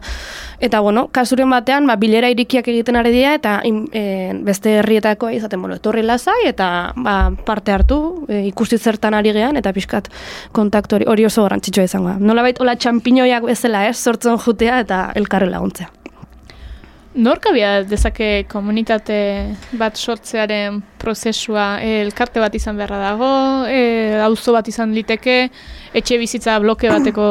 J: eta bueno, kasuren batean, ba, bilera irikiak egiten ari dira, eta e, beste herrietako izaten, bueno, etorri lasai, eta ba, parte hartu, e, ikusi zertan ari gean, eta pixkat kontaktu hori oso garrantzitsua izango da. Nola baita, hola, txampiñoiak bezala, ez? Sortzen jutea, eta elkarre laguntzea.
F: Nork abia dezake komunitate bat sortzearen prozesua? E, elkarte bat izan beharra dago, e, auzo bat izan liteke, etxe bizitza bloke bateko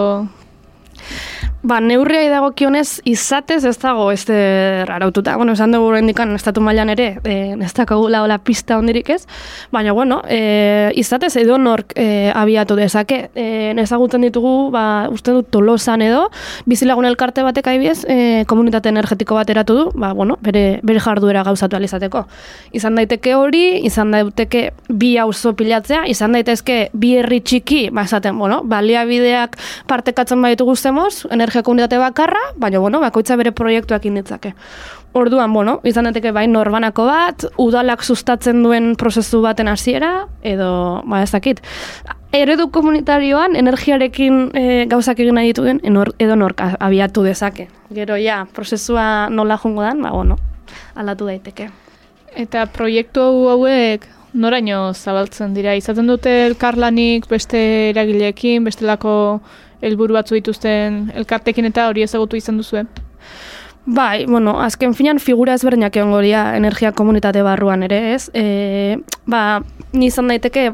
J: Ba, neurria dago kionez, izatez ez dago ez araututa. Bueno, esan dugu indikan estatu mailan ere, e, ez dago la pista ondirik ez. Baina, bueno, e, izatez edo nork e, abiatu dezake. E, ezagutzen ditugu, ba, uste dut tolosan edo, bizilagun elkarte batek aibiez, e, komunitate energetiko bat eratu du, ba, bueno, bere, bere jarduera gauzatu alizateko. Izan daiteke hori, izan daiteke bi auzo pilatzea, izan daitezke bi herri txiki, ba, esaten, bueno, baliabideak partekatzen baitu guztemoz, energia komunitate bakarra, baina, bueno, bakoitza bere proiektuak inditzake. Orduan, bueno, izan daiteke bai norbanako bat, udalak sustatzen duen prozesu baten hasiera edo, ba, ez dakit, eredu komunitarioan energiarekin e, gauzak egin nahi dituen, edo nork abiatu dezake. Gero, ja, prozesua nola jungo dan, ba, bueno, alatu daiteke.
F: Eta proiektu hauek noraino zabaltzen dira? Izaten dute elkarlanik beste eragileekin, bestelako helburu batzu dituzten elkartekin eta hori ezagutu izan duzue.
J: Bai, bueno, azken finan figura ezberdinak egon energia komunitate barruan ere, ez? E, ba, ni izan daiteke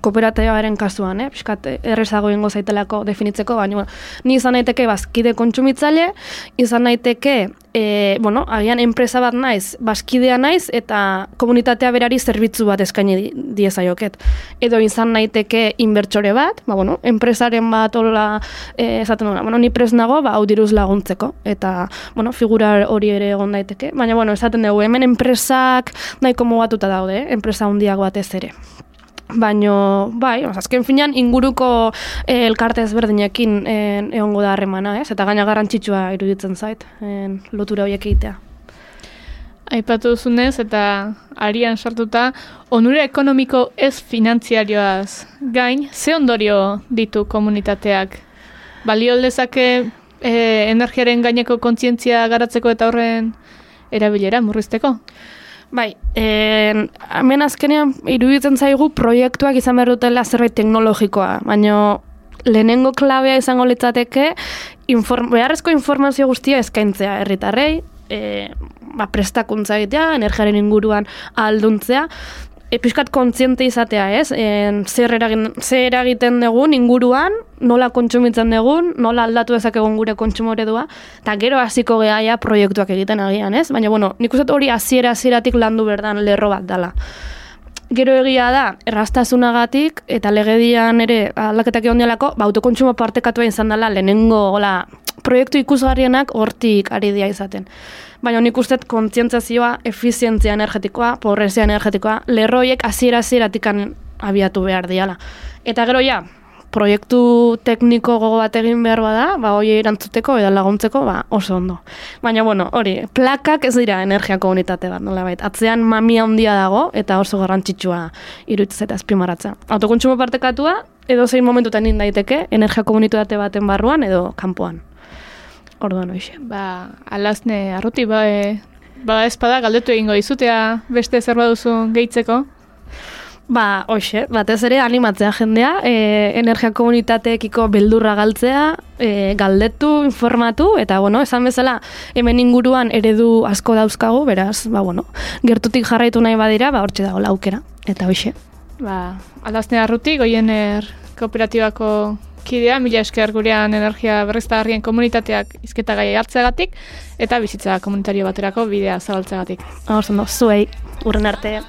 J: kooperatibaren kasuan, eh? Piskat, errezago ingo zaitelako definitzeko, baina, bueno, ni izan daiteke bazkide kontsumitzaile, izan daiteke, e, bueno, agian enpresa bat naiz, bazkidea naiz, eta komunitatea berari zerbitzu bat eskaini di- diezaioket. Edo izan naiteke inbertsore bat, ba, bueno, enpresaren bat hola, e, esaten duna, bueno, ni pres nago, ba, hau diruz laguntzeko. Eta, bueno, figura hori ere egon daiteke. Baina, bueno, esaten dugu, hemen enpresak nahiko mugatuta daude, eh? enpresa handiak batez ere. Baino, bai, azken finan inguruko eh, elkarte ezberdinekin eh, egongo da harremana, ez? Eta gaina garrantzitsua iruditzen zait, eh, lotura horiek egitea.
F: Aipatu duzunez eta arian sartuta, onura ekonomiko ez finantziarioaz gain, ze ondorio ditu komunitateak? Balio dezake e, energiaren gaineko kontzientzia garatzeko eta horren erabilera murrizteko?
J: Bai, eh, hemen azkenean iruditzen zaigu proiektuak izan behar dutela zerbait teknologikoa, baina lehenengo klabea izango litzateke inform, beharrezko informazio guztia eskaintzea herritarrei, e, ba, prestakuntza egitea, energiaren inguruan alduntzea, e, pixkat kontziente izatea, ez? E, zer, eragin, zer eragiten dugun inguruan, nola kontsumitzen dugun, nola aldatu dezakegun gure kontsumo eredua, eta gero hasiko gehaia proiektuak egiten agian, ez? Baina, bueno, nik uste hori hasiera hasieratik landu berdan lerro bat dala. Gero egia da, errastasunagatik eta legedian ere aldaketak egon dialako, ba, autokontsumo partekatua izan dela lehenengo hola, proiektu ikusgarrienak hortik ari dia izaten. Baina nik uste dut kontzientzazioa, efizientzia energetikoa, pobrezia energetikoa, lerroiek hasiera hasieratik abiatu behar diala. Eta gero ja, proiektu tekniko gogo bat egin behar bada, ba, hoi erantzuteko edo laguntzeko, ba, oso ondo. Baina, bueno, hori, plakak ez dira energia komunitate bat, nola bait. Atzean mamia handia dago, eta oso garrantzitsua iruditzen eta azpimarratzea. Autokontsumo partekatua, edo zein momentutan egin daiteke, energia komunitate baten barruan edo kanpoan. Orduan hoxe.
F: Ba, alazne arruti, ba, e, ba espada galdetu egingo dizutea beste zer baduzu gehitzeko.
J: Ba, hoxe, batez ere animatzea jendea, e, energia komunitateekiko beldurra galtzea, e, galdetu, informatu, eta, bueno, esan bezala, hemen inguruan eredu asko dauzkagu, beraz, ba, bueno, gertutik jarraitu nahi badira, ba, hortxe dago laukera, eta hoxe.
F: Ba, alazne arruti, goiener kooperatibako kidea, mila esker gurean energia berriztagarrien komunitateak izketa gai hartzeagatik, eta bizitza komunitario baterako bidea zabaltzeagatik.
J: Hor zuei, urren arte.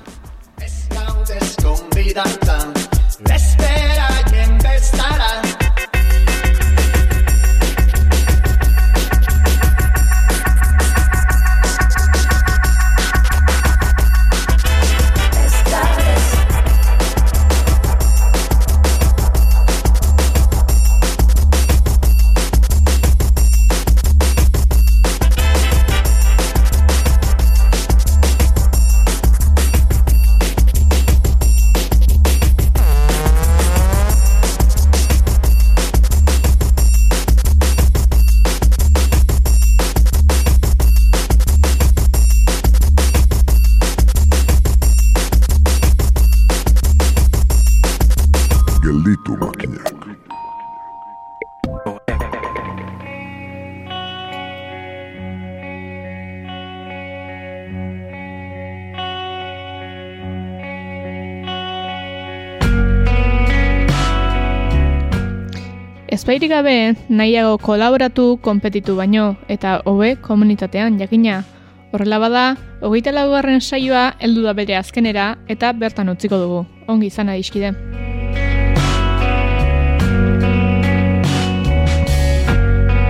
F: Ezbairik gabe, nahiago kolaboratu, konpetitu baino, eta hobe komunitatean jakina. Horrela bada, hogeita laugarren saioa heldu da bere azkenera eta bertan utziko dugu. Ongi izan adiskide.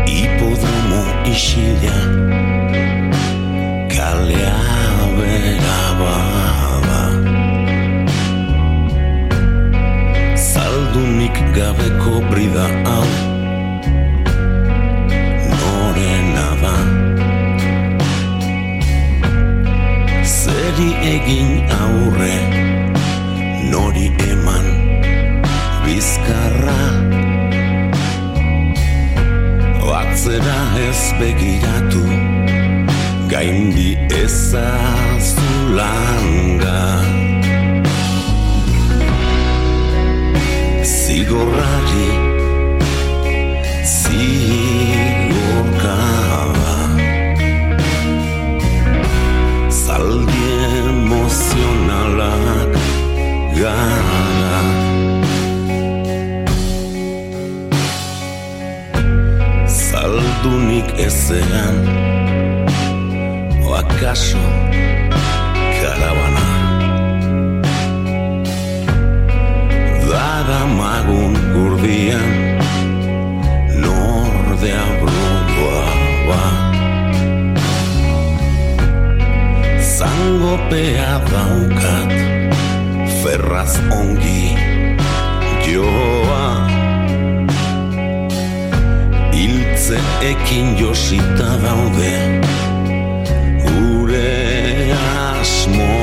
K: Hipodromo isila gabeko brida hau Norena da Zeri egin aurre Nori eman Bizkarra. Atzera ez begiratu Gaindi ezazulanga zigorrari.
G: Zigorkaba zaldi emozionalak gara. Zaldunik ezean oakaso karabana. Dada ma lagun gurdian nordea brudua ba zango pea daukat ferraz ongi joa. Hiltze ekin josita daude gure asmoa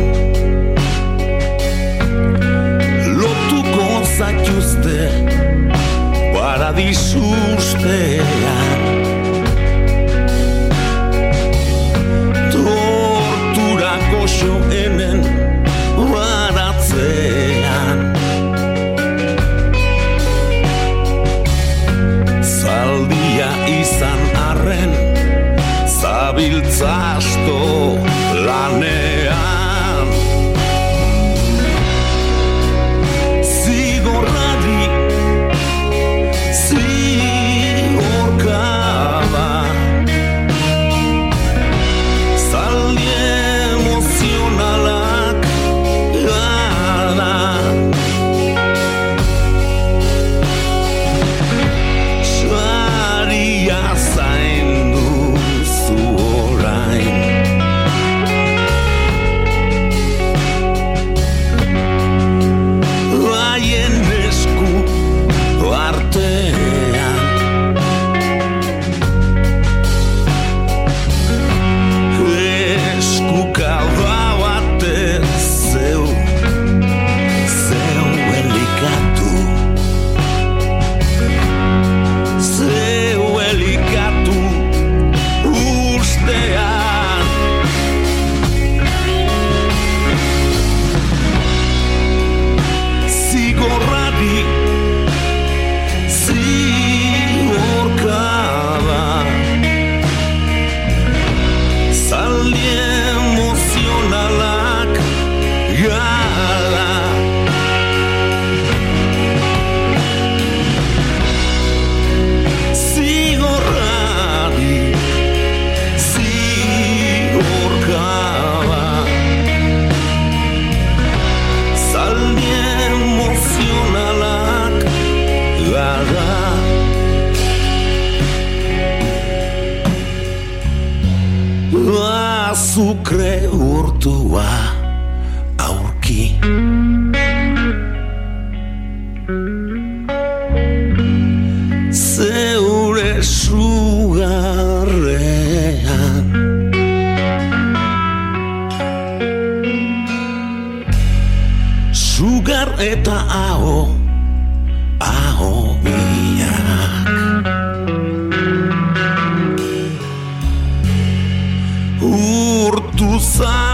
G: badizustea Tortura goxo sugar eta aho aho bia urtu zan